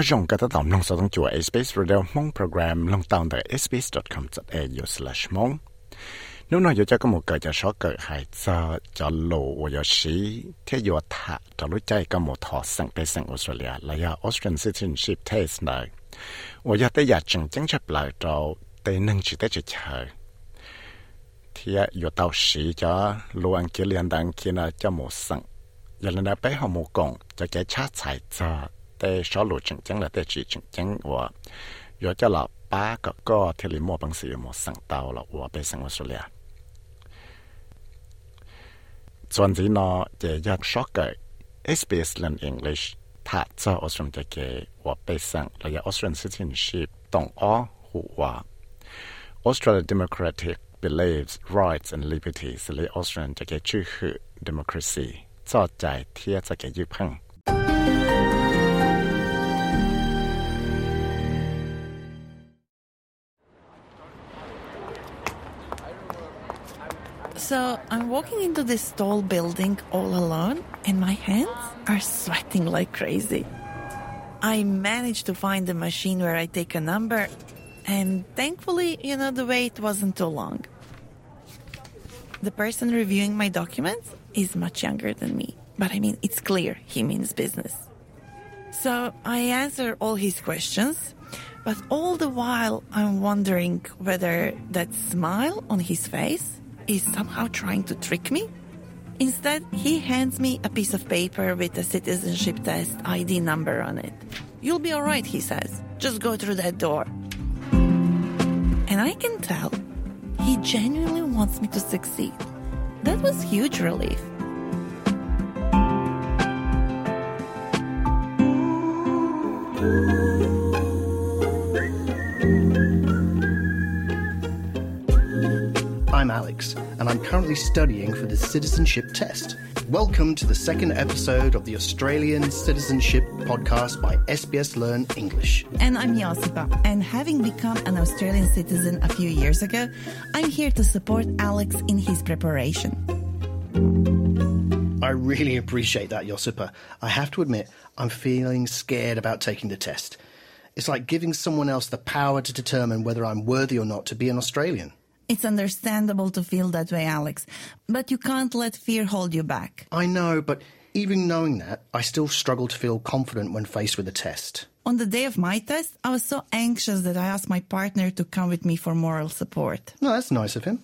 ก็จงก็ต้องน้องสตองจัว SBS Radio มงโปรแกรมลงตามแต่ sbs.com.au/mong นู่นน่อยจะก็หมดเกิดจะชอเกิดหายจะจะโลวยชีเที่ยวถะจะรู้ใจก็หมดถอดสังไปสังออสเตรเลียระยะออสเตรเลียซิทินชิพเทสเนอร์วยาแต่อยากจังจังจะปล่อยเราแต่นึ่งชิแต่จะเชอเที่ยอยู่เตาสีจะลวงเกลียนดังคีน่าจะหมดสังย่าลืมไปหอมกงจะแกชาติใส่จะ อยากช็อกเกอ SBS Learn English ถ้าจะออสเตรเลียจะเกว่าไปสั่งระยะ Australian citizenship ต้องอ้อหัว Australia Democratic believes rights and liberties และ Australian จะเกชื่อคือ democracy จอใจเทียจะเกยืพัง So I'm walking into this tall building all alone, and my hands are sweating like crazy. I managed to find the machine where I take a number, and thankfully, you know, the wait wasn't too long. The person reviewing my documents is much younger than me, but I mean, it's clear he means business. So I answer all his questions, but all the while I'm wondering whether that smile on his face is somehow trying to trick me. Instead, he hands me a piece of paper with a citizenship test ID number on it. You'll be alright, he says. Just go through that door. And I can tell he genuinely wants me to succeed. That was huge relief. I'm And I'm currently studying for the citizenship test. Welcome to the second episode of the Australian Citizenship Podcast by SBS Learn English. And I'm Josipa, and having become an Australian citizen a few years ago, I'm here to support Alex in his preparation. I really appreciate that, Josipa. I have to admit, I'm feeling scared about taking the test. It's like giving someone else the power to determine whether I'm worthy or not to be an Australian. It's understandable to feel that way, Alex, but you can't let fear hold you back. I know, but even knowing that, I still struggle to feel confident when faced with a test. On the day of my test, I was so anxious that I asked my partner to come with me for moral support. No, that's nice of him.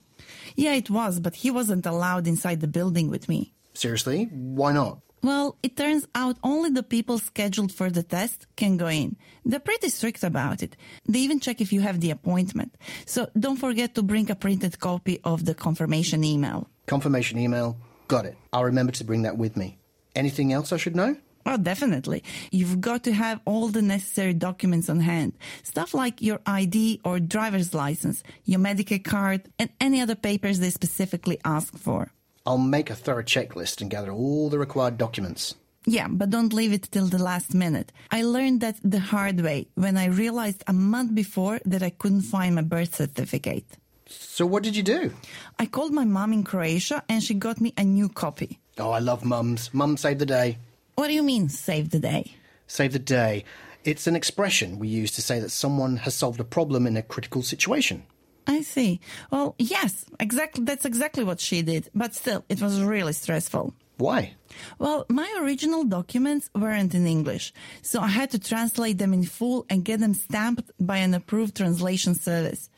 Yeah, it was, but he wasn't allowed inside the building with me. Seriously? Why not? Well, it turns out only the people scheduled for the test can go in. They're pretty strict about it. They even check if you have the appointment. So don't forget to bring a printed copy of the confirmation email. Confirmation email. Got it. I'll remember to bring that with me. Anything else I should know? Oh, definitely. You've got to have all the necessary documents on hand. Stuff like your ID or driver's license, your Medicare card, and any other papers they specifically ask for. I'll make a thorough checklist and gather all the required documents. Yeah, but don't leave it till the last minute. I learned that the hard way when I realized a month before that I couldn't find my birth certificate. So, what did you do? I called my mom in Croatia and she got me a new copy. Oh, I love mums. Mum saved the day. What do you mean, save the day? Save the day. It's an expression we use to say that someone has solved a problem in a critical situation. I see. Well, yes, exactly. That's exactly what she did. But still, it was really stressful. Why? Well, my original documents weren't in English, so I had to translate them in full and get them stamped by an approved translation service.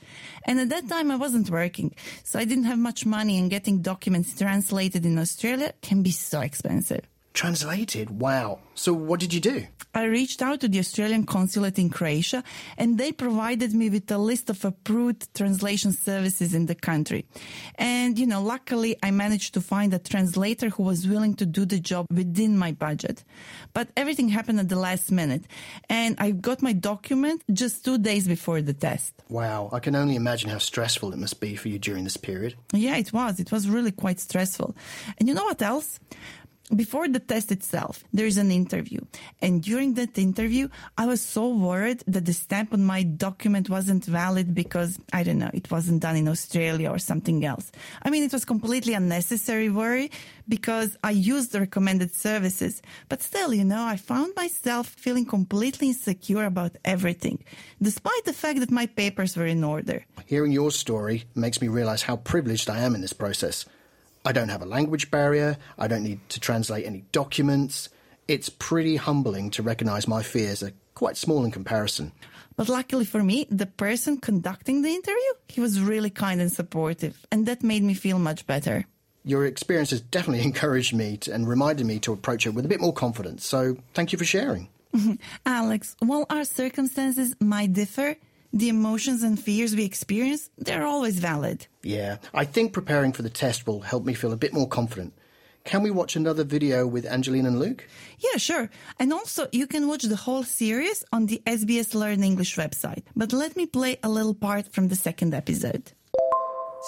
And at that time, I wasn't working, so I didn't have much money, and getting documents translated in Australia can be so expensive. Translated? Wow. So, what did you do? I reached out to the Australian consulate in Croatia and they provided me with a list of approved translation services in the country. And, you know, luckily I managed to find a translator who was willing to do the job within my budget. But everything happened at the last minute and I got my document just two days before the test. Wow. I can only imagine how stressful it must be for you during this period. Yeah, it was. It was really quite stressful. And you know what else? Before the test itself, there is an interview. And during that interview, I was so worried that the stamp on my document wasn't valid because, I don't know, it wasn't done in Australia or something else. I mean, it was completely unnecessary worry because I used the recommended services. But still, you know, I found myself feeling completely insecure about everything, despite the fact that my papers were in order. Hearing your story makes me realize how privileged I am in this process. I don't have a language barrier. I don't need to translate any documents. It's pretty humbling to recognize my fears are quite small in comparison. But luckily for me, the person conducting the interview, he was really kind and supportive, and that made me feel much better. Your experience has definitely encouraged me to, and reminded me to approach it with a bit more confidence. So thank you for sharing. Alex, while our circumstances might differ, the emotions and fears we experience, they're always valid. Yeah, I think preparing for the test will help me feel a bit more confident. Can we watch another video with Angeline and Luke? Yeah, sure. And also, you can watch the whole series on the SBS Learn English website. But let me play a little part from the second episode.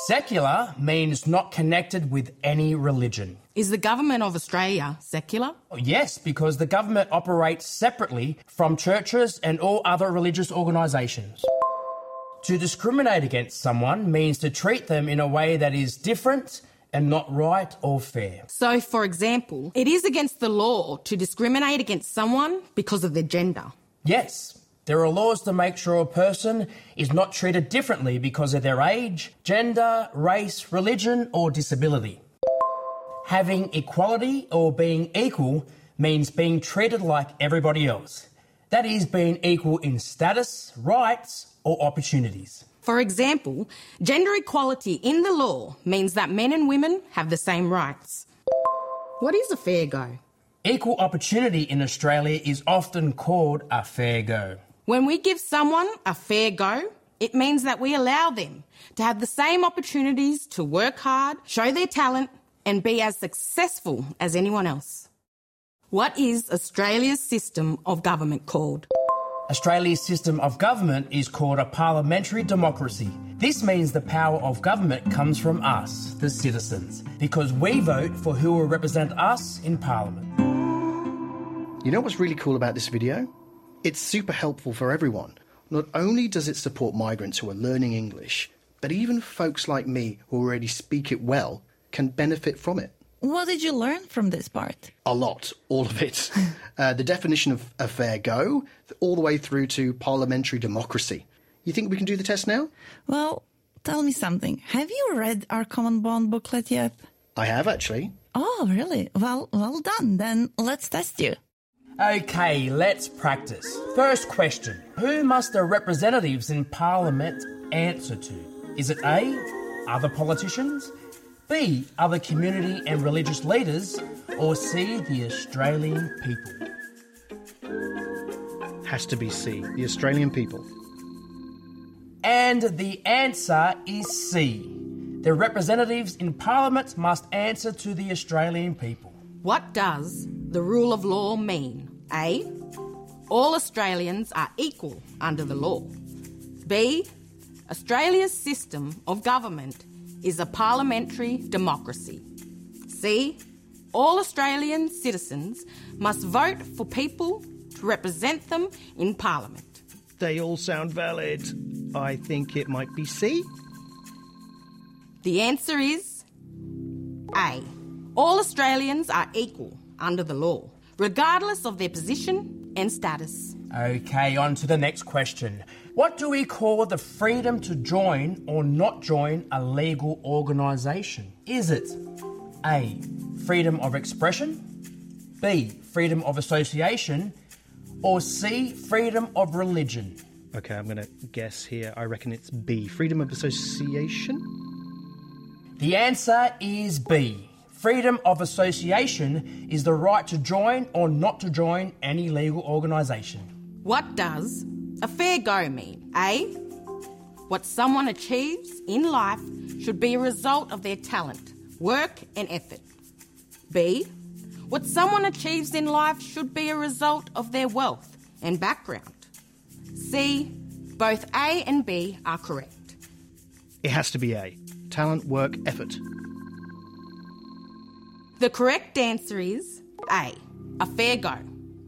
Secular means not connected with any religion. Is the government of Australia secular? Oh, yes, because the government operates separately from churches and all other religious organisations. To discriminate against someone means to treat them in a way that is different and not right or fair. So, for example, it is against the law to discriminate against someone because of their gender. Yes, there are laws to make sure a person is not treated differently because of their age, gender, race, religion, or disability. Having equality or being equal means being treated like everybody else. That is, being equal in status, rights, or opportunities. For example, gender equality in the law means that men and women have the same rights. What is a fair go? Equal opportunity in Australia is often called a fair go. When we give someone a fair go, it means that we allow them to have the same opportunities to work hard, show their talent, and be as successful as anyone else. What is Australia's system of government called? Australia's system of government is called a parliamentary democracy. This means the power of government comes from us, the citizens, because we vote for who will represent us in Parliament. You know what's really cool about this video? It's super helpful for everyone. Not only does it support migrants who are learning English, but even folks like me who already speak it well can benefit from it. What did you learn from this part? A lot, all of it. uh, the definition of a fair go, all the way through to parliamentary democracy. You think we can do the test now? Well, tell me something. Have you read our Common Bond booklet yet? I have actually. Oh, really? Well, well done. Then let's test you. Okay, let's practice. First question Who must the representatives in Parliament answer to? Is it A, other politicians, B, other community and religious leaders, or C, the Australian people? Has to be C, the Australian people. And the answer is C. The representatives in Parliament must answer to the Australian people. What does the rule of law mean? A. All Australians are equal under the law. B. Australia's system of government is a parliamentary democracy. C. All Australian citizens must vote for people to represent them in Parliament. They all sound valid. I think it might be C. The answer is A. All Australians are equal under the law regardless of their position and status. Okay, on to the next question. What do we call the freedom to join or not join a legal organisation? Is it A. Freedom of expression, B. Freedom of association, or C. Freedom of religion? Okay, I'm going to guess here. I reckon it's B. Freedom of association? The answer is B. Freedom of association is the right to join or not to join any legal organisation. What does a fair go mean? A. Eh? What someone achieves in life should be a result of their talent, work, and effort. B. What someone achieves in life should be a result of their wealth and background. C. Both A and B are correct. It has to be A. Talent, work, effort. The correct answer is A, a fair go.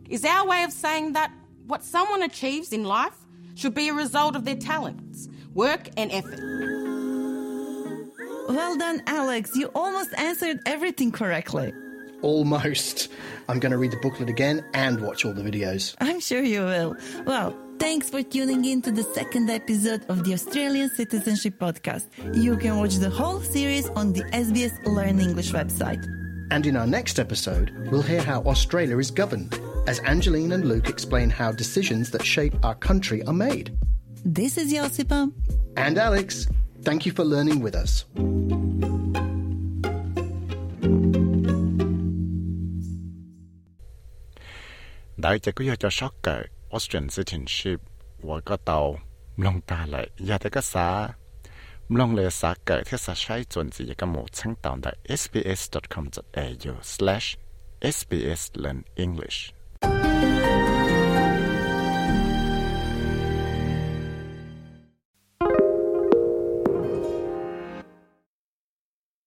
Is our way of saying that what someone achieves in life should be a result of their talents, work, and effort. Well done, Alex. You almost answered everything correctly. Almost. I'm going to read the booklet again and watch all the videos. I'm sure you will. Well, thanks for tuning in to the second episode of the Australian Citizenship Podcast. You can watch the whole series on the SBS Learn English website. And in our next episode, we'll hear how Australia is governed, as Angeline and Luke explain how decisions that shape our country are made. This is Josipa And Alex. Thank you for learning with us. đại citizenship và sbs.com.au slash sbs learn English